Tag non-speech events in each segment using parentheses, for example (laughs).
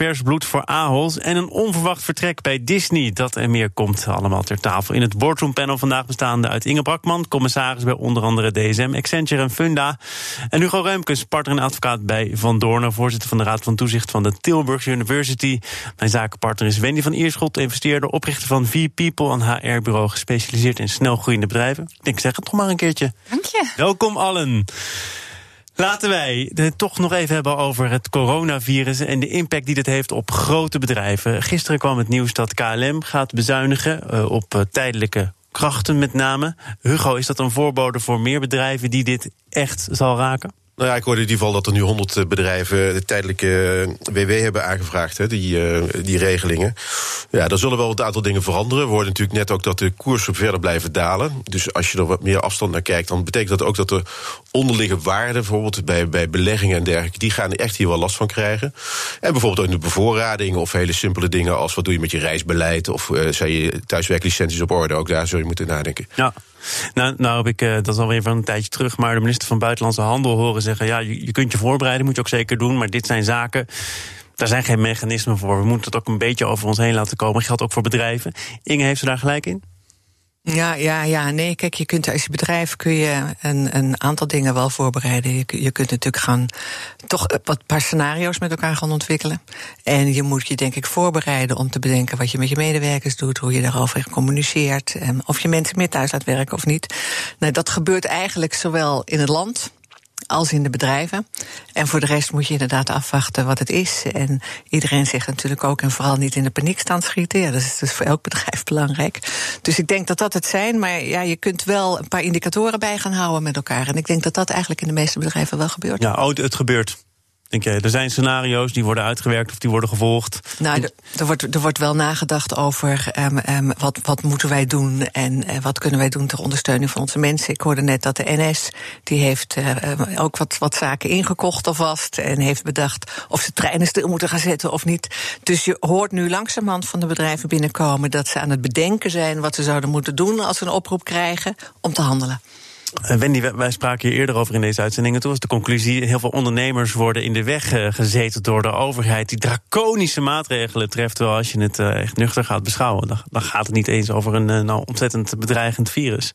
Vers bloed voor Ahold en een onverwacht vertrek bij Disney. Dat en meer komt allemaal ter tafel. In het boardroompanel vandaag bestaande uit Inge Brakman, commissaris bij onder andere DSM, Accenture en Funda. En Hugo Reumkes, partner en advocaat bij Van Doornen, voorzitter van de Raad van Toezicht van de Tilburg University. Mijn zakenpartner is Wendy van Ierschot, investeerder, oprichter van V-People, een HR-bureau gespecialiseerd in snelgroeiende bedrijven. Ik denk, zeg het toch maar een keertje. Dank je. Welkom allen. Laten wij het toch nog even hebben over het coronavirus en de impact die dit heeft op grote bedrijven. Gisteren kwam het nieuws dat KLM gaat bezuinigen uh, op uh, tijdelijke krachten met name. Hugo, is dat een voorbode voor meer bedrijven die dit echt zal raken? Nou ja, ik hoorde in ieder geval dat er nu 100 bedrijven de tijdelijke WW hebben aangevraagd, hè, die, die regelingen. Ja, daar zullen wel een aantal dingen veranderen. We hoorden natuurlijk net ook dat de koersen verder blijven dalen. Dus als je er wat meer afstand naar kijkt, dan betekent dat ook dat de onderliggende waarden, bijvoorbeeld bij, bij beleggingen en dergelijke, die gaan echt hier wel last van krijgen. En bijvoorbeeld ook de bevoorrading of hele simpele dingen als wat doe je met je reisbeleid of uh, zijn je thuiswerklicenties op orde. Ook daar zul je moeten nadenken. Ja. Nou, nou heb ik, uh, dat is alweer van een tijdje terug, maar de minister van Buitenlandse Handel horen zeggen: ja, je, je kunt je voorbereiden, moet je ook zeker doen, maar dit zijn zaken. Daar zijn geen mechanismen voor. We moeten het ook een beetje over ons heen laten komen. Dat geldt ook voor bedrijven. Inge heeft ze daar gelijk in? Ja, ja, ja, nee. Kijk, je kunt als je bedrijf kun je een, een aantal dingen wel voorbereiden. Je, je kunt natuurlijk gaan toch wat paar scenario's met elkaar gaan ontwikkelen. En je moet je denk ik voorbereiden om te bedenken wat je met je medewerkers doet, hoe je daarover communiceert, of je mensen meer thuis laat werken of niet. Nou, dat gebeurt eigenlijk zowel in het land als in de bedrijven. En voor de rest moet je inderdaad afwachten wat het is. En iedereen zegt natuurlijk ook, en vooral niet in de paniekstand schieten. Dat is dus voor elk (laughs) bedrijf belangrijk. Dus ik denk dat dat het zijn. Maar ja, je kunt wel een paar indicatoren bij gaan houden met elkaar. En ik denk dat dat eigenlijk in de meeste bedrijven wel gebeurt. Ja, oh, het gebeurt. Denk jij, er zijn scenario's die worden uitgewerkt of die worden gevolgd? Nou, er, wordt, er wordt wel nagedacht over um, um, wat, wat moeten wij doen en uh, wat kunnen wij doen ter ondersteuning van onze mensen. Ik hoorde net dat de NS die heeft uh, ook wat, wat zaken ingekocht alvast en heeft bedacht of ze treinen stil moeten gaan zetten of niet. Dus je hoort nu langzamerhand van de bedrijven binnenkomen dat ze aan het bedenken zijn wat ze zouden moeten doen als ze een oproep krijgen om te handelen. Uh, Wendy, wij spraken hier eerder over in deze uitzendingen. Toen was de conclusie: heel veel ondernemers worden in de weg uh, gezeten door de overheid. Die draconische maatregelen treft. Terwijl als je het uh, echt nuchter gaat beschouwen, dan, gaat het niet eens over een nou, ontzettend bedreigend virus.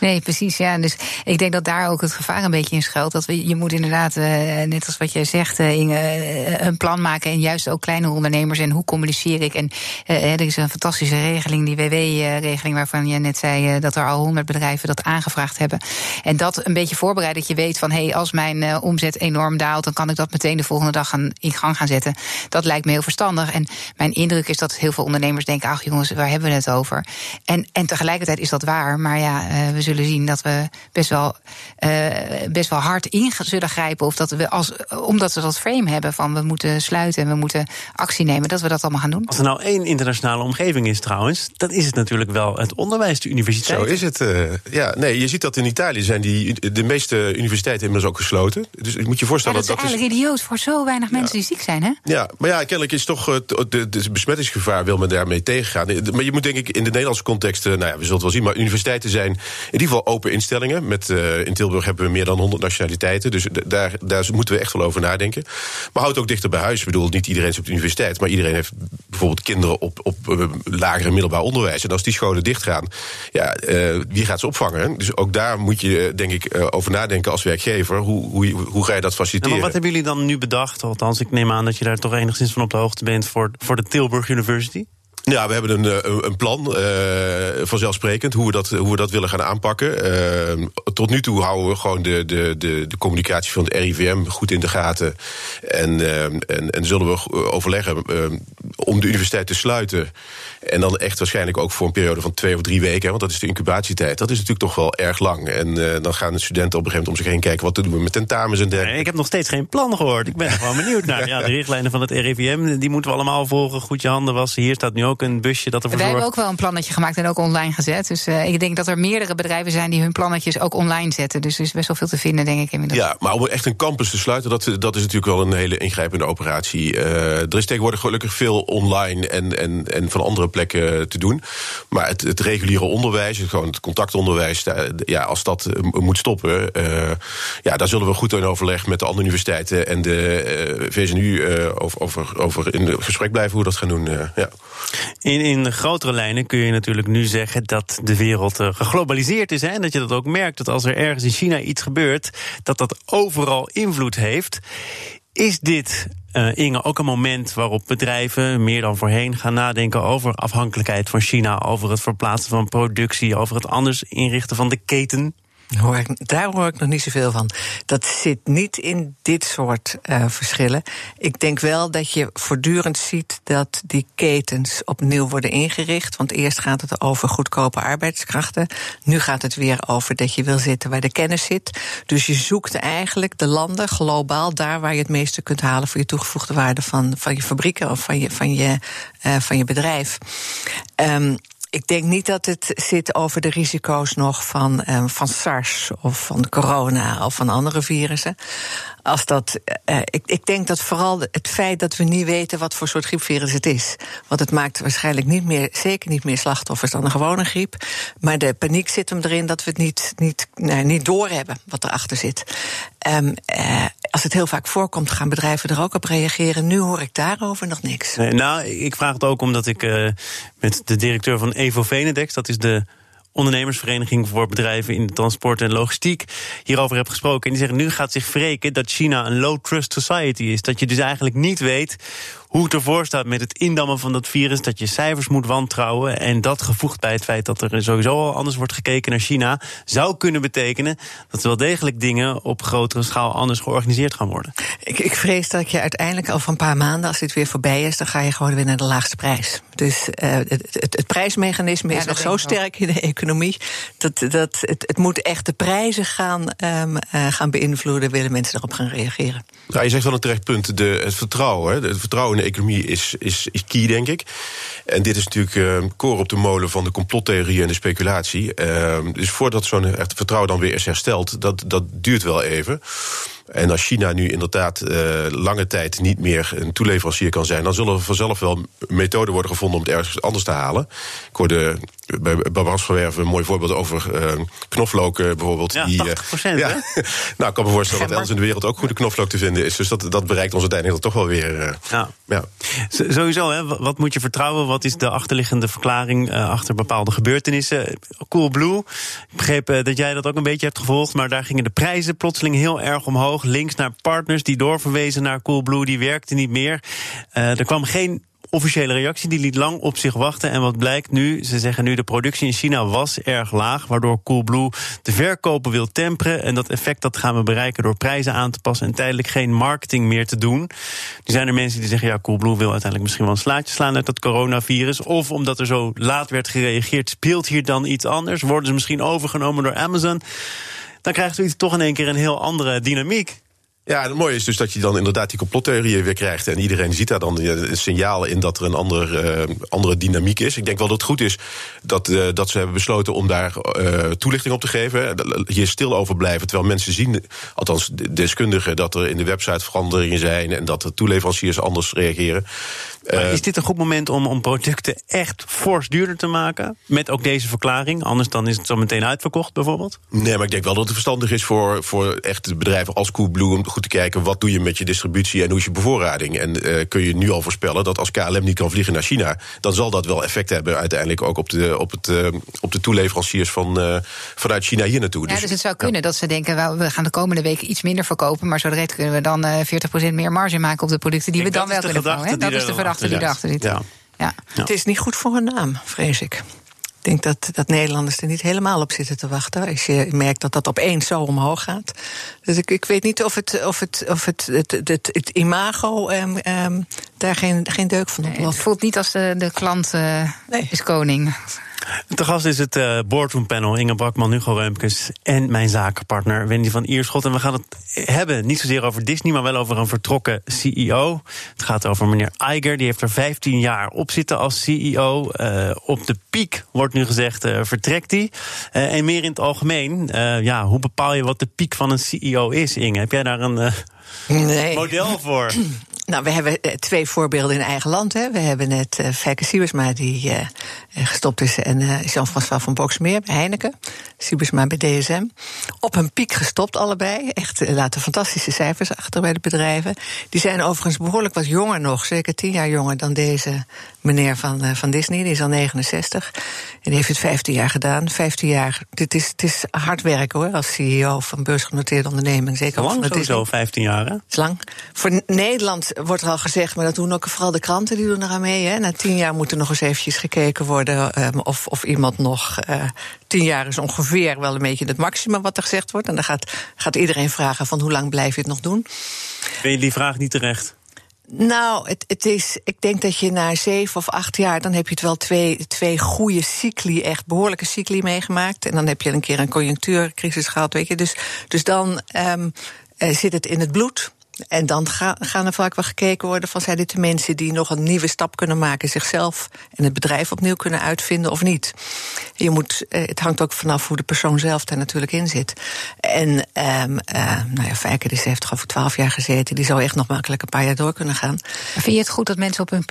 Nee, precies. Ja. Dus ik denk dat daar ook het gevaar een beetje in schuilt. Dat we, je moet inderdaad, uh, net als wat jij zegt, uh, Inge, uh, een plan maken. En juist ook kleine ondernemers. En hoe communiceer ik? En er is een fantastische regeling, die WW-regeling, waarvan je net zei dat er al honderd bedrijven dat aangevraagd hebben. En dat een beetje voorbereiden, dat je weet van hé, hey, als mijn omzet enorm daalt, dan kan ik dat meteen de volgende dag gaan, in gang gaan zetten. Dat lijkt me heel verstandig. En mijn indruk is dat heel veel ondernemers denken: ach jongens, waar hebben we het over? En, en tegelijkertijd is dat waar. Maar ja, we zullen zien dat we best wel, uh, best wel hard in zullen grijpen. Of dat we als, omdat we dat frame hebben van we moeten sluiten en we moeten actie nemen, dat we dat allemaal gaan doen. Als er nou één internationale omgeving is trouwens, dan is het natuurlijk wel het onderwijs, de universiteit. Zo is het. Uh, ja, nee, je ziet dat in Italië zijn die, de meeste universiteiten inmiddels ook gesloten. Dus je moet je voorstellen ja, dat, dat is eigenlijk idioot voor zo weinig mensen die ziek zijn, hè? Ja, maar ja, kennelijk is toch het de, de besmettingsgevaar wil men daarmee tegengaan. Maar je moet denk ik in de Nederlandse context, nou ja, we zullen het wel zien, maar universiteiten zijn ieder geval open instellingen. Met, uh, in Tilburg hebben we meer dan 100 nationaliteiten. Dus daar, daar moeten we echt wel over nadenken. Maar houd ook dichter bij huis. Ik bedoel, niet iedereen is op de universiteit. Maar iedereen heeft bijvoorbeeld kinderen op, op uh, lager en middelbaar onderwijs. En als die scholen dichtgaan, ja, uh, wie gaat ze opvangen? Dus ook daar moet je, denk ik, over nadenken als werkgever. Hoe, hoe, hoe ga je dat faciliteren? Ja, maar wat hebben jullie dan nu bedacht? Althans, ik neem aan dat je daar toch enigszins van op de hoogte bent voor, voor de Tilburg University. Ja, we hebben een, een plan, uh, vanzelfsprekend, hoe we, dat, hoe we dat willen gaan aanpakken. Uh, tot nu toe houden we gewoon de, de, de, de communicatie van het RIVM goed in de gaten. En, en, en zullen we overleggen om de universiteit te sluiten. En dan echt waarschijnlijk ook voor een periode van twee of drie weken. Want dat is de incubatietijd. Dat is natuurlijk toch wel erg lang. En eh, dan gaan de studenten op een gegeven moment om zich heen kijken. Wat doen we met tentamens en dergelijke. ik heb nog steeds geen plan gehoord. Ik ben gewoon benieuwd naar. Ja, de richtlijnen van het RIVM, die moeten we allemaal volgen. Goed je handen wassen. Hier staat nu ook een busje dat ervoor Wij zorgt. hebben ook wel een plannetje gemaakt en ook online gezet. Dus uh, ik denk dat er meerdere bedrijven zijn die hun plannetjes ook online zetten. Dus er is best wel veel te vinden, denk ik inmiddels. Ja, maar om echt een campus te sluiten, dat, dat is natuurlijk wel een hele ingrijpende operatie. Uh, er is tegenwoordig gelukkig veel online en, en, en van andere plekken te doen. Maar het, het reguliere onderwijs, gewoon het contactonderwijs, ja, als dat moet stoppen, uh, ja, daar zullen we goed in overleg met de andere universiteiten en de uh, over, over, over in gesprek blijven hoe we dat gaan doen. ja. In, in grotere lijnen kun je natuurlijk nu zeggen dat de wereld geglobaliseerd is. Hè, en dat je dat ook merkt dat als er ergens in China iets gebeurt, dat dat overal invloed heeft. Is dit, uh, Inge, ook een moment waarop bedrijven meer dan voorheen gaan nadenken over afhankelijkheid van China, over het verplaatsen van productie, over het anders inrichten van de keten? Ik, daar hoor ik nog niet zoveel van. Dat zit niet in dit soort uh, verschillen. Ik denk wel dat je voortdurend ziet dat die ketens opnieuw worden ingericht. Want eerst gaat het over goedkope arbeidskrachten. Nu gaat het weer over dat je wil zitten waar de kennis zit. Dus je zoekt eigenlijk de landen globaal daar waar je het meeste kunt halen voor je toegevoegde waarde van, van je fabrieken of van je, van je, uh, van je bedrijf. Um, ik denk niet dat het zit over de risico's nog van, um, van SARS of van corona of van andere virussen. Als dat, uh, ik, ik denk dat vooral het feit dat we niet weten wat voor soort griepvirus het is. Want het maakt waarschijnlijk niet meer, zeker niet meer slachtoffers dan een gewone griep. Maar de paniek zit hem erin dat we het niet, niet, nou, niet doorhebben wat erachter zit. Um, uh, als het heel vaak voorkomt, gaan bedrijven er ook op reageren. Nu hoor ik daarover nog niks. Nee, nou, ik vraag het ook omdat ik uh, met de directeur van Evo Venedex, dat is de ondernemersvereniging voor bedrijven in de transport en logistiek hierover heb gesproken. En die zeggen nu gaat zich wreken dat China een low trust society is. Dat je dus eigenlijk niet weet hoe het ervoor staat met het indammen van dat virus. Dat je cijfers moet wantrouwen. En dat gevoegd bij het feit dat er sowieso al anders wordt gekeken naar China, zou kunnen betekenen dat wel degelijk dingen op grotere schaal anders georganiseerd gaan worden. Ik, ik vrees dat je uiteindelijk over een paar maanden, als dit weer voorbij is, dan ga je gewoon weer naar de laagste prijs. Dus uh, het, het, het, prijsmechanisme ja, is nog zo sterk in de economie. Dat, dat het, het moet echt de prijzen gaan, um, uh, gaan beïnvloeden, willen mensen erop gaan reageren. Nou, je zegt wel een terecht punt, de, het vertrouwen. Hè. Het vertrouwen de economie is, is, is key, denk ik. En dit is natuurlijk uh, koor op de molen van de complottheorie en de speculatie. Uh, dus voordat zo'n vertrouwen dan weer is hersteld, dat, dat duurt wel even. En als China nu inderdaad uh, lange tijd niet meer een toeleverancier kan zijn, dan zullen er vanzelf wel methoden worden gevonden om het ergens anders te halen. Ik hoorde bij Barbara van Werven een mooi voorbeeld over uh, knoflook uh, bijvoorbeeld. Ja, die, 80 ja, (laughs) nou, ik kan me voorstellen dat elders in de wereld ook goede knoflook te vinden is. Dus dat, dat bereikt ons uiteindelijk toch wel weer. ja. ja. Sowieso, hè, wat moet je vertrouwen? Wat is de achterliggende verklaring achter bepaalde gebeurtenissen? Coolblue, ik begreep dat jij dat ook een beetje hebt gevolgd, maar daar gingen de prijzen plotseling heel erg omhoog. Links naar partners die doorverwezen naar Coolblue, die werkte niet meer. er kwam geen officiële reactie, die liet lang op zich wachten. En wat blijkt nu? Ze zeggen nu de productie in China was erg laag, waardoor Coolblue de verkopen wil temperen. En dat effect dat gaan we bereiken door prijzen aan te passen en tijdelijk geen marketing meer te doen. Nu zijn er mensen die zeggen, ja, Coolblue wil uiteindelijk misschien wel een slaatje slaan uit dat coronavirus. Of omdat er zo laat werd gereageerd, speelt hier dan iets anders? Worden ze misschien overgenomen door Amazon? Dan krijgt zoiets toch in één keer een heel andere dynamiek. Ja, het mooie is dus dat je dan inderdaad die complottheorieën weer krijgt. En iedereen ziet daar dan een signaal in dat er een uh, andere dynamiek is. Ik denk wel dat het goed is dat, uh, dat ze hebben besloten om daar uh, toelichting op te geven. Hier stil over blijven. Terwijl mensen zien, althans deskundigen, dat er in de website veranderingen zijn. En dat de toeleveranciers anders reageren. Maar is dit een goed moment om, om producten echt fors duurder te maken? Met ook deze verklaring? Anders dan is het zo meteen uitverkocht, bijvoorbeeld? Nee, maar ik denk wel dat het verstandig is voor, voor echt bedrijven als Coolblue om goed te kijken wat doe je met je distributie en hoe is je bevoorrading. En uh, kun je nu al voorspellen dat als KLM niet kan vliegen naar China, dan zal dat wel effect hebben uiteindelijk ook op de, op het, uh, op de toeleveranciers van, uh, vanuit China hier naartoe. Ja, dus, dus het zou kunnen ja. dat ze denken, we gaan de komende weken iets minder verkopen, maar zo direct kunnen we dan 40% meer marge maken op de producten die ik we dan wel kunnen bouwen. Dat is de gedachte die erachter zit. Ja. Ja. Het is niet goed voor hun naam, vrees ik. Ik denk dat, dat Nederlanders er niet helemaal op zitten te wachten. Als je merkt dat dat opeens zo omhoog gaat. Dus ik, ik weet niet of het, of het, of het, het, het, het imago um, um, daar geen, geen deuk van op. Nee, het voelt niet als de, de klant uh, Nee. is koning. Te gast is het uh, boardroom panel Inge Brakman, Hugo Reumkes en mijn zakenpartner Wendy van Ierschot. En we gaan het hebben niet zozeer over Disney, maar wel over een vertrokken CEO. Het gaat over meneer Iger, die heeft er 15 jaar op zitten als CEO. Uh, op de piek wordt nu gezegd, uh, vertrekt hij. en meer in het algemeen, ja, hoe bepaal je wat de piek van een CEO is, Inge? Heb jij daar een nee. model voor? (clears throat) Nou, we hebben twee voorbeelden in eigen land. Hè. We hebben net uh, Fijke Siebersma, die uh, gestopt is, en Jean-François van Boxmeer bij Heineken. Siebersma bij DSM. Op een piek gestopt, allebei. Echt laten fantastische cijfers achter bij de bedrijven. Die zijn overigens behoorlijk wat jonger nog, zeker tien jaar jonger dan deze meneer van, van Disney. Die is al 69. En die heeft het 15 jaar gedaan. 15 jaar, dit is, het is hard werken hoor, als CEO van beursgenoteerde onderneming. Zeker lang van sowieso, 15 jaar hè? Het is lang. Voor Nederland wordt er al gezegd, maar dat doen ook vooral de kranten, die doen eraan mee. Hè. Na tien jaar moet er nog eens eventjes gekeken worden um, of, of iemand nog. Uh, tien jaar is ongeveer wel een beetje het maximum wat er gezegd wordt. En dan gaat, gaat iedereen vragen van hoe lang blijf je het nog doen. Vind je die vraag niet terecht? Nou, het, het is, ik denk dat je na zeven of acht jaar, dan heb je het wel twee, twee goede cycli, echt behoorlijke cycli meegemaakt. En dan heb je een keer een conjunctuurcrisis gehad, weet je. Dus, dus dan um, zit het in het bloed. En dan ga, gaan er vaak wel gekeken worden van zijn dit de mensen die nog een nieuwe stap kunnen maken, zichzelf en het bedrijf opnieuw kunnen uitvinden of niet. Je moet, het hangt ook vanaf hoe de persoon zelf daar natuurlijk in zit. En um, uh, nou ja, Fijker die heeft gewoon voor twaalf jaar gezeten, die zou echt nog makkelijk een paar jaar door kunnen gaan. Vind je het goed dat mensen op hun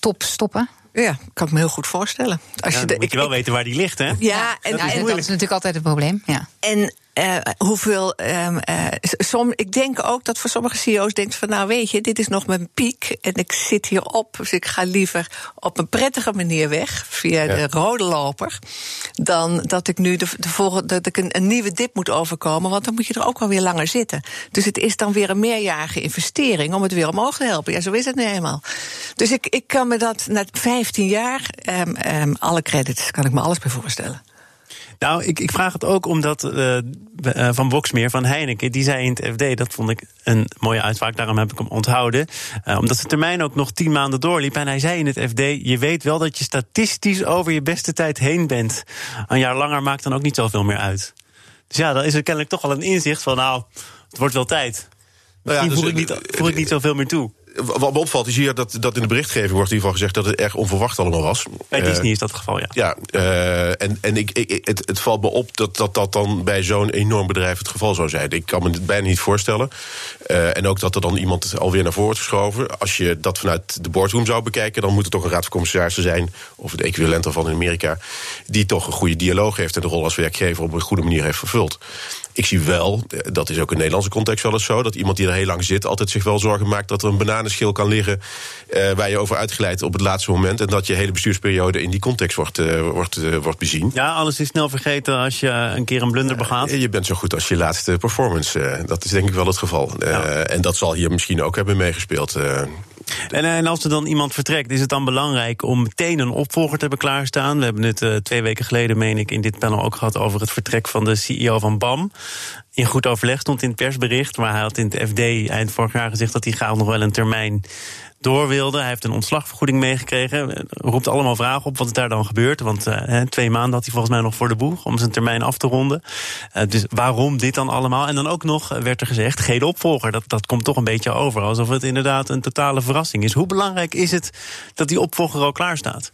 top stoppen? Ja, kan ik me heel goed voorstellen. Als ja, je de, moet je wel ik, weten waar die ligt, hè? Ja, ja en, dat, is, en dat is natuurlijk altijd het probleem. Ja. En uh, hoeveel. Um, uh, som, ik denk ook dat voor sommige CEO's denkt van nou weet je, dit is nog mijn piek. En ik zit hierop. Dus ik ga liever op een prettige manier weg. Via ja. de rode loper. Dan dat ik nu de, de volgende, dat ik een, een, nieuwe dip moet overkomen. Want dan moet je er ook wel weer langer zitten. Dus het is dan weer een meerjarige investering om het weer omhoog te helpen. Ja, zo is het nu eenmaal. Dus ik, ik kan me dat na 15 jaar, um, um, alle credits, kan ik me alles bij voorstellen. Nou, ik, ik vraag het ook omdat uh, Van Boksmeer van Heineken, die zei in het FD, dat vond ik een mooie uitspraak, daarom heb ik hem onthouden. Uh, omdat de termijn ook nog tien maanden doorliep. En hij zei in het FD: Je weet wel dat je statistisch over je beste tijd heen bent. Een jaar langer maakt dan ook niet zoveel meer uit. Dus ja, dan is er kennelijk toch wel een inzicht van: Nou, het wordt wel tijd. Nou ja, dus voel, ik niet, voel ik niet zoveel meer toe wat me opvalt is hier dat, dat in de berichtgeving wordt in ieder geval gezegd dat het erg onverwacht allemaal was. Bij Disney uh, is dat het geval, ja. Ja, uh, en, en ik, ik, het, het valt me op dat, dat dat dan bij zo'n enorm bedrijf het geval zou zijn. Ik kan me het bijna niet voorstellen. Uh, en ook dat er dan iemand alweer naar voren wordt geschoven. Als je dat vanuit de boardroom zou bekijken, dan moet er toch een raad van commissarissen zijn, of het equivalent ervan in Amerika, die toch een goede dialoog heeft en de rol als werkgever op een goede manier heeft vervuld. Ik zie wel, dat is ook in Nederlandse context wel eens zo, dat iemand die er heel lang zit altijd zich wel zorgen maakt dat er een bananenschil kan liggen uh, waar je over uitgeleid op het laatste moment en dat je hele bestuursperiode in die context wordt, uh, wordt, uh, wordt bezien. Ja, alles is snel vergeten als je een keer een blunder begaat. je bent zo goed als je laatste performance. dat is denk ik wel het geval. Ja. En dat zal hier misschien ook hebben meegespeeld. En, en, als er dan iemand vertrekt, is het dan belangrijk om meteen een opvolger te hebben klaarstaan? We hebben het uh, twee weken geleden, meen ik, in dit panel ook gehad over het vertrek van de CEO van BAM. In goed overleg stond in het persbericht, maar hij had in het FD eind vorig jaar gezegd dat hij graag nog wel een termijn door wilde. Hij heeft een ontslagvergoeding meegekregen. Roept allemaal vragen op wat er daar dan gebeurt. Want uh, twee maanden had hij volgens mij nog voor de boeg om zijn termijn af te ronden. Uh, dus waarom dit dan allemaal? En dan ook nog werd er gezegd, geen opvolger. Dat, dat komt toch een beetje over. Alsof het inderdaad een totale verrassing is. Hoe belangrijk is het dat die opvolger al klaar staat?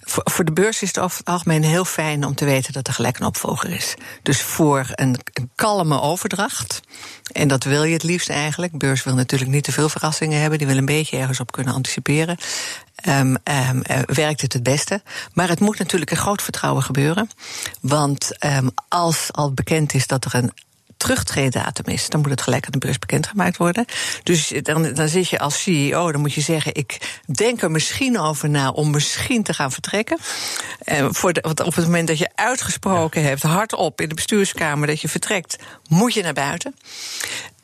Voor, de beurs is het over het algemeen heel fijn om te weten dat er gelijk een opvolger is. Dus voor een, een kalme overdracht. En dat wil je het liefst eigenlijk. Beurs wil natuurlijk niet te veel verrassingen hebben. Die wil een beetje ergens op kunnen anticiperen. Um, um, uh, werkt het het beste. Maar het moet natuurlijk een groot vertrouwen gebeuren. Want um, als al bekend is dat er een terugtreedatum is, dan moet het gelijk aan de beurs bekendgemaakt worden. Dus dan, dan zit je als CEO, dan moet je zeggen: ik denk er misschien over na om misschien te gaan vertrekken. Uh, voor de, want op het moment dat je uitgesproken ja. hebt, hardop in de bestuurskamer dat je vertrekt, moet je naar buiten.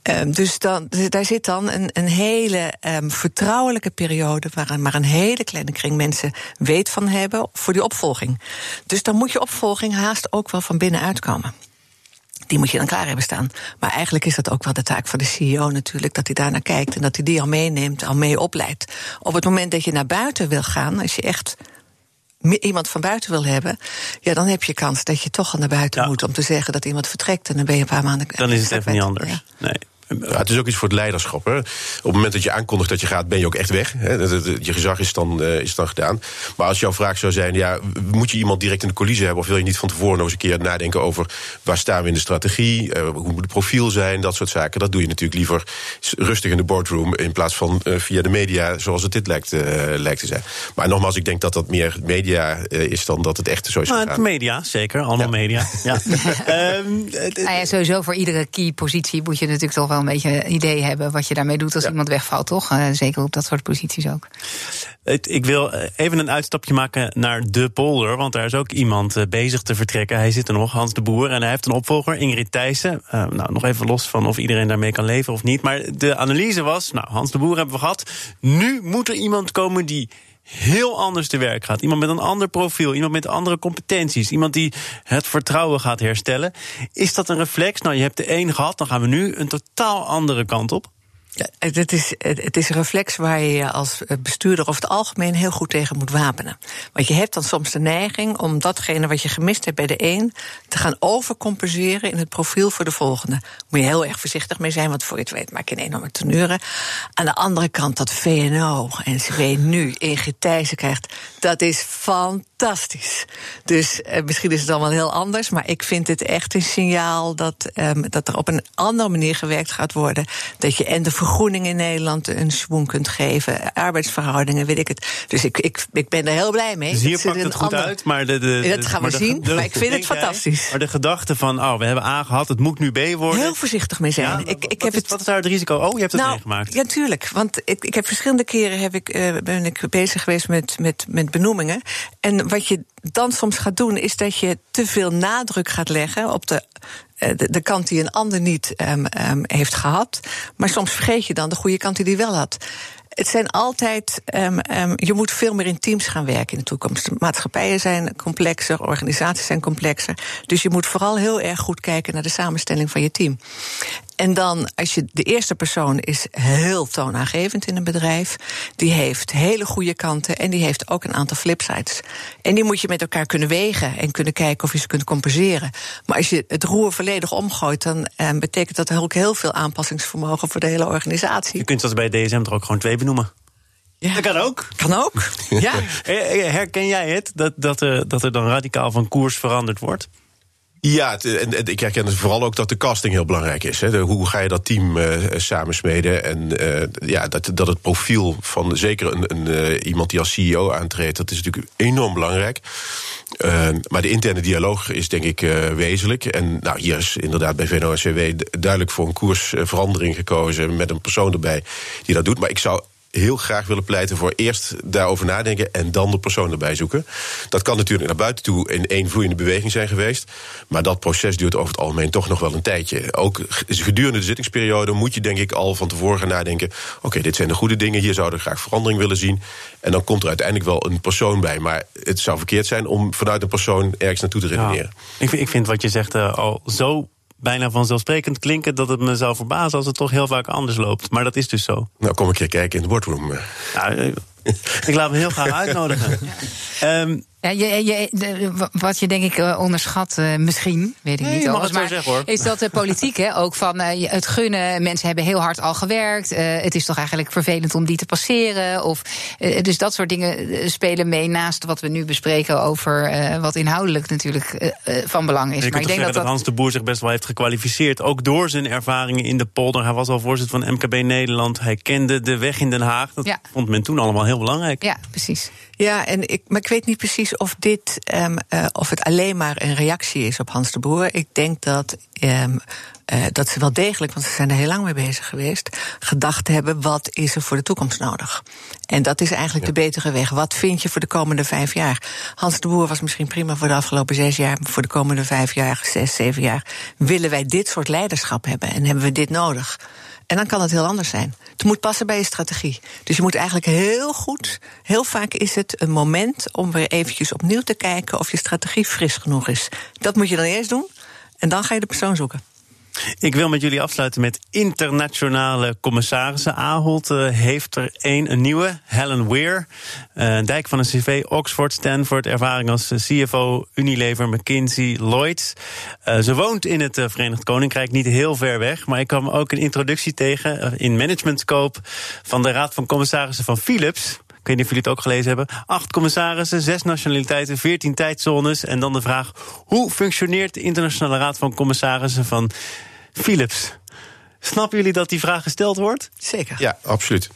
Um, dus dan, daar zit dan een, een hele um, vertrouwelijke periode waar maar een hele kleine kring mensen weet van hebben voor die opvolging. Dus dan moet je opvolging haast ook wel van binnenuit komen. Die moet je dan klaar hebben staan. Maar eigenlijk is dat ook wel de taak van de CEO natuurlijk, dat hij daar naar kijkt en dat hij die al meeneemt, al mee opleidt. Op het moment dat je naar buiten wil gaan, als je echt iemand van buiten wil hebben, ja, dan heb je kans dat je toch al naar buiten moet om te zeggen dat iemand vertrekt en dan ben je een paar maanden. Dan is het even niet anders. Nee. Ja, het is ook iets voor het leiderschap. Hè. Op het moment dat je aankondigt dat je gaat, ben je ook echt weg. Hè. Je gezag is dan, uh, is dan gedaan. Maar als jouw vraag zou zijn: ja, moet je iemand direct in de coulissen hebben? Of wil je niet van tevoren nog eens een keer nadenken over waar staan we in de strategie? Uh, hoe moet het profiel zijn? Dat soort zaken. Dat doe je natuurlijk liever rustig in de boardroom. In plaats van uh, via de media, zoals het dit lijkt, lijkt te zijn. Maar nogmaals, ik denk dat dat meer media is dan dat het echt zo is. Nou, media, zeker. Allemaal ja. media. Ja. (laughs) um, nou ja, sowieso voor iedere key positie moet je natuurlijk toch wel een beetje idee hebben wat je daarmee doet als iemand wegvalt, toch? Uh, zeker op dat soort posities ook. Ik wil eh, even een uitstapje maken naar de polder, want daar is ook iemand eh, bezig te vertrekken. Hij zit er nog, Hans de Boer, en hij heeft een opvolger, Ingrid Thijssen. Uh, nou, nog even los van of iedereen daarmee kan leven of niet. Maar de analyse was, nou, Hans de Boer hebben we gehad. Nu moet er iemand komen die heel anders te werk gaat. Iemand met een ander profiel, iemand met andere competenties, iemand die het vertrouwen gaat herstellen. Is dat een reflex? Nou, je hebt de een gehad, dan gaan we nu een totaal andere kant op. Het, is, het is een reflex waar je als bestuurder over het algemeen heel goed tegen moet wapenen. Want je hebt dan soms de neiging om datgene wat je gemist hebt bij de een te gaan overcompenseren in het profiel voor de volgende. Moet je heel erg voorzichtig mee zijn, want voor je het weet maak je een enorme tenure. Aan de andere kant dat VNO en NCW nu Ingrid Thijssen krijgt, dat is fantastisch. Dus eh, misschien is het allemaal heel anders, maar ik vind het echt een signaal dat, eh, dat er op een andere manier gewerkt gaat worden. Dat je en de vergroening in Nederland een swoon kunt geven. Arbeidsverhoudingen, weet ik het. Dus ik, ik, ik ben er heel blij mee. Dus hier pakt het goed uit, maar... De, de, dat gaan we zien, maar ik vind het fantastisch. maar de gedachte van, oh, we hebben A gehad, het moet nu B worden... Heel voorzichtig mee zijn. ik, ik wat, heb is, het, wat is daar het risico? Oh, je hebt het nou, meegemaakt. Ja, tuurlijk. Want ik, ik heb verschillende keren heb ik, uh, ben ik bezig geweest met, met, met benoemingen. En wat je dan soms gaat doen, is dat je te veel nadruk gaat leggen op de de, de, kant die een ander niet um, um, heeft gehad. Maar soms vergeet je dan de goede kant die hij wel had. Het zijn altijd. Um, je moet veel meer in teams gaan werken in de toekomst. Maatschappijen zijn complexer, organisaties zijn complexer. Dus je moet vooral heel erg goed kijken naar de samenstelling van je team. En dan, als je de eerste persoon is heel toonaangevend in een bedrijf. Die heeft hele goede kanten en die heeft ook een aantal flipsides. En die moet je met elkaar kunnen wegen en kunnen kijken of je ze kunt compenseren. Maar als je het roer volledig omgooit, dan eh, betekent dat ook heel veel aanpassingsvermogen voor de hele organisatie. Je kunt dat bij DSM er ook gewoon twee benoemen. Ja. Dat kan ook. Kan ook. (laughs) ja. Herken jij het dat, dat, er, dat er dan radicaal van koers veranderd wordt? Ja, en, en, ik herken vooral ook dat de casting heel belangrijk is. Hoe ga je dat team uh, samensmeden? En uh, ja, dat, dat het profiel van zeker een, een iemand die als CEO aantreedt, dat is natuurlijk enorm belangrijk. maar de interne dialoog is denk ik wezenlijk. En nou, hier is inderdaad bij VNO-NCW duidelijk voor een koersverandering gekozen met een persoon erbij die dat doet. Maar ik zou heel graag willen pleiten voor eerst daarover nadenken en dan de persoon erbij zoeken. Dat kan natuurlijk naar buiten toe in één vloeiende beweging zijn geweest. Maar dat proces duurt over het algemeen toch nog wel een tijdje. Ook gedurende de zittingsperiode moet je denk ik al van tevoren gaan nadenken. Oké, dit zijn de goede dingen, hier zouden we graag verandering willen zien. En dan komt er uiteindelijk wel een persoon bij. Maar het zou verkeerd zijn om vanuit een persoon ergens naartoe te redeneren. ik, vind, ik vind wat je zegt uh, al zo bijna vanzelfsprekend klinken dat het me zou verbazen als het toch heel vaak anders loopt. Maar dat is dus zo. Nou, kom een keer kijken in de boardroom. Ja, ik laat me heel graag uitnodigen. (laughs) um, Ja, je, je, wat je denk ik eh, onderschat, uh, misschien, weet ik nee, niet. Je mag het maar, zeggen, hoor. Is dat de politiek, hè? Ook van uh, het gunnen. Mensen hebben heel hard al gewerkt. het is toch eigenlijk vervelend om die te passeren. Of, dus dat soort dingen spelen mee naast wat we nu bespreken over wat inhoudelijk natuurlijk van belang is. Je maar ik denk dat, dat Hans de Boer zich best wel heeft gekwalificeerd. Ook door zijn ervaringen in de polder. Hij was al voorzitter van MKB Nederland. Hij kende de weg in Den Haag. Dat ja. vond men toen allemaal heel belangrijk. Ja, precies. Ja, en ik, maar ik weet niet precies of dit um, uh, of het alleen maar een reactie is op Hans de Boer. Ik denk dat. Um, uh, dat ze wel degelijk, want ze zijn er heel lang mee bezig geweest, gedacht hebben: wat is er voor de toekomst nodig? En dat is eigenlijk ja. de betere weg. Wat vind je voor de komende vijf jaar? Hans de Boer was misschien prima voor de afgelopen zes jaar, maar voor de komende vijf jaar, zes, zeven jaar, willen wij dit soort leiderschap hebben en hebben we dit nodig? En dan kan het heel anders zijn. Het moet passen bij je strategie. Dus je moet eigenlijk heel goed, heel vaak is het een moment om weer eventjes opnieuw te kijken of je strategie fris genoeg is. Dat moet je dan eerst doen. En dan ga je de persoon zoeken. Ik wil met jullie afsluiten met internationale commissarissen. Ahold uh, heeft er één, een nieuwe, Helen Weir. Uh, dijk van een CV, Oxford, Stanford, ervaring als CFO, Unilever, McKinsey, Lloyds. Uh, ze woont in het Verenigd Koninkrijk, niet heel ver weg. Maar ik kwam ook een introductie tegen in Management Scope van de Raad van Commissarissen van Philips. Ik weet niet of jullie het ook gelezen hebben. Acht commissarissen, zes nationaliteiten, veertien tijdzones. En dan de vraag: hoe functioneert de Internationale Raad van Commissarissen van Philips. Snappen jullie dat die vraag gesteld wordt? Zeker. Ja, absoluut.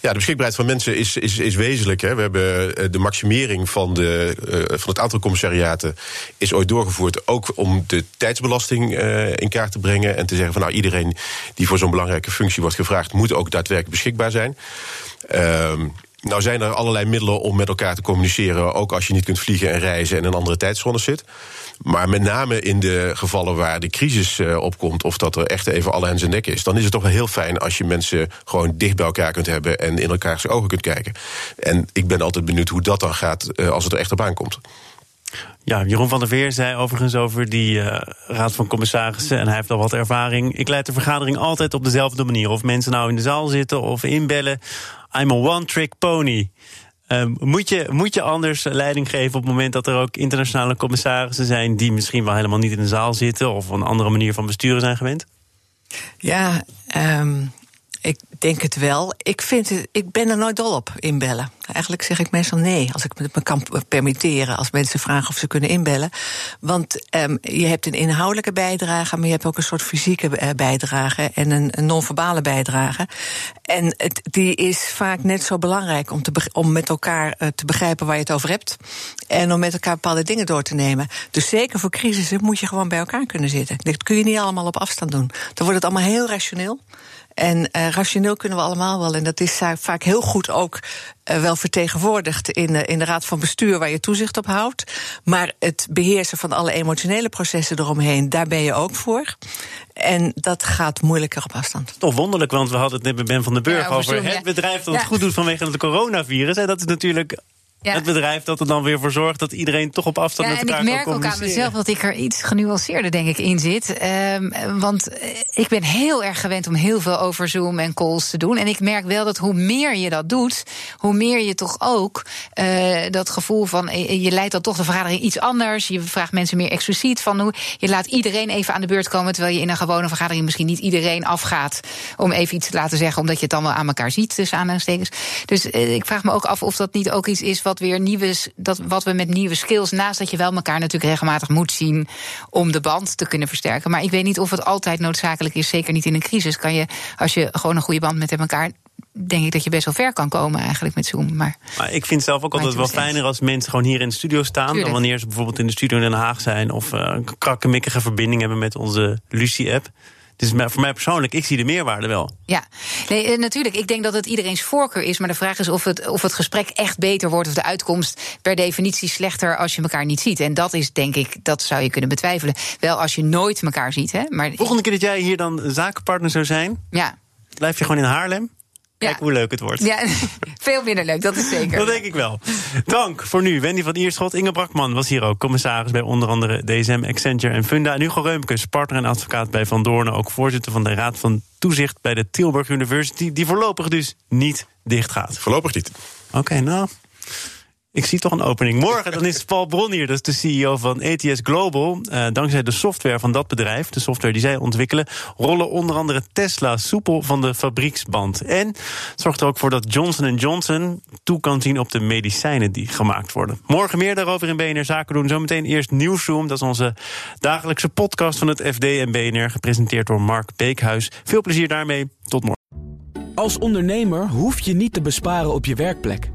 Ja, de beschikbaarheid van mensen is, is, is wezenlijk. Hè. We hebben eh, de maximering van, de, uh, van het aantal commissariaten is ooit doorgevoerd. Ook om de tijdsbelasting uh, in kaart te brengen. En te zeggen van nou, iedereen die voor zo'n belangrijke functie wordt gevraagd, moet ook daadwerkelijk beschikbaar zijn. Uh, nou zijn er allerlei middelen om met elkaar te communiceren, ook als je niet kunt vliegen en reizen en een andere tijdzone zit. Maar met name in de gevallen waar de crisis uh, opkomt, of dat er echt even alle hens en nek is, dan is het toch wel heel fijn als je mensen gewoon dicht bij elkaar kunt hebben en in elkaars ogen kunt kijken. En ik ben altijd benieuwd hoe dat dan gaat uh, als het er echt op aankomt. Ja, Jeroen van der Veer zei overigens over die uh, raad van commissarissen... en hij heeft al wat ervaring. Ik leid de vergadering altijd op dezelfde manier. Of mensen nou in de zaal zitten of inbellen. I'm a one-trick pony. Um, moet, je, moet je anders leiding geven op het moment dat er ook internationale commissarissen zijn... die misschien wel helemaal niet in de zaal zitten... of een andere manier van besturen zijn gewend? Ja, um, ik denk het wel. Ik, vind het, ik ben er nooit dol op inbellen. Eigenlijk zeg ik meestal nee, als ik me kan permitteren. Als mensen vragen of ze kunnen inbellen. Want um, je hebt een inhoudelijke bijdrage, maar je hebt ook een soort fysieke eh, bijdrage en een, non-verbale bijdrage. En het, die is vaak net zo belangrijk om, te, om met elkaar uh, te begrijpen waar je het over hebt. En om met elkaar bepaalde dingen door te nemen. Dus zeker voor crisissen moet je gewoon bij elkaar kunnen zitten. Dat kun je niet allemaal op afstand doen. Dan wordt het allemaal heel rationeel. En uh, rationeel kunnen we allemaal wel. En dat is vaak heel goed ook uh, wel vertegenwoordigd in, uh, in de raad van bestuur waar je toezicht op houdt. Maar het beheersen van alle emotionele processen eromheen, daar ben je ook voor. En dat gaat moeilijker op afstand. Toch wonderlijk, want we hadden het net met Ben van den Burg ja, over, over het bedrijf dat ja. het goed doet vanwege het coronavirus. En dat is natuurlijk ja. het bedrijf dat er dan weer voor zorgt dat iedereen toch op afstand ja, met elkaar kan communiceren. ik merk ook aan mezelf dat ik er iets genuanceerder denk ik in zit. Um, want ik ben heel erg gewend om heel veel over Zoom en calls te doen. En ik merk wel dat hoe meer je dat doet, hoe meer je toch ook uh, dat gevoel van eh, je leidt dan toch de vergadering iets anders. Je vraagt mensen meer expliciet van hoe je laat iedereen even aan de beurt komen, terwijl je in een gewone vergadering misschien niet iedereen afgaat om even iets te laten zeggen, omdat je het dan wel aan elkaar ziet tussen aanhalingstekens. Dus uh, ik vraag me ook af of dat niet ook iets is wat weer nieuwe, dat, wat we met nieuwe skills, naast dat je wel elkaar natuurlijk regelmatig moet zien om de band te kunnen versterken. Maar ik weet niet of het altijd noodzakelijk is, zeker niet in een crisis. Kan je, als je gewoon een goede band met elkaar denk ik dat je best wel ver kan komen eigenlijk met Zoom. Maar, maar ik vind zelf ook altijd wel fijner als mensen gewoon hier in de studio staan... Tuurlijk. dan wanneer ze bijvoorbeeld in de studio in Den Haag zijn... of uh, een krakkemikkige verbinding hebben met onze Lucie-app. Dus voor mij persoonlijk, ik zie de meerwaarde wel. Ja, nee, eh, natuurlijk. Ik denk dat het iedereen's voorkeur is. Maar de vraag is of het, of het gesprek echt beter wordt. Of de uitkomst per definitie slechter als je elkaar niet ziet. En dat is, denk ik, dat zou je kunnen betwijfelen. Wel als je nooit elkaar ziet. Hè? Maar Volgende keer dat jij hier dan zakenpartner zou zijn. Ja. Blijf je gewoon in Haarlem? Kijk ja. hoe leuk het wordt. Ja, (laughs) veel minder leuk, dat is zeker. dat denk ik wel. Dank voor nu. Wendy van Ierschot, Inge Brakman was hier ook. Commissaris bij onder andere DSM, Accenture en Funda. En Hugo Reumkes, partner en advocaat bij Van Doornen. Ook voorzitter van de Raad van Toezicht bij de Tilburg University. Die voorlopig dus niet dicht gaat. Voorlopig niet. Oké, okay, nou... Ik zie toch een opening. Morgen dan is Paul Bron hier, dat is de CEO van ETS Global. Uh, dankzij de software van dat bedrijf, de software die zij ontwikkelen, rollen onder andere Tesla soepel van de fabrieksband. En zorgt er ook voor dat Johnson Johnson toe kan zien op de medicijnen die gemaakt worden. Morgen meer daarover in BNR Zaken doen. Zometeen eerst Nieuwsroom, dat is onze dagelijkse podcast van het FD en BNR, gepresenteerd door Mark Beekhuis. Veel plezier daarmee. Tot morgen. Als ondernemer hoef je niet te besparen op je werkplek.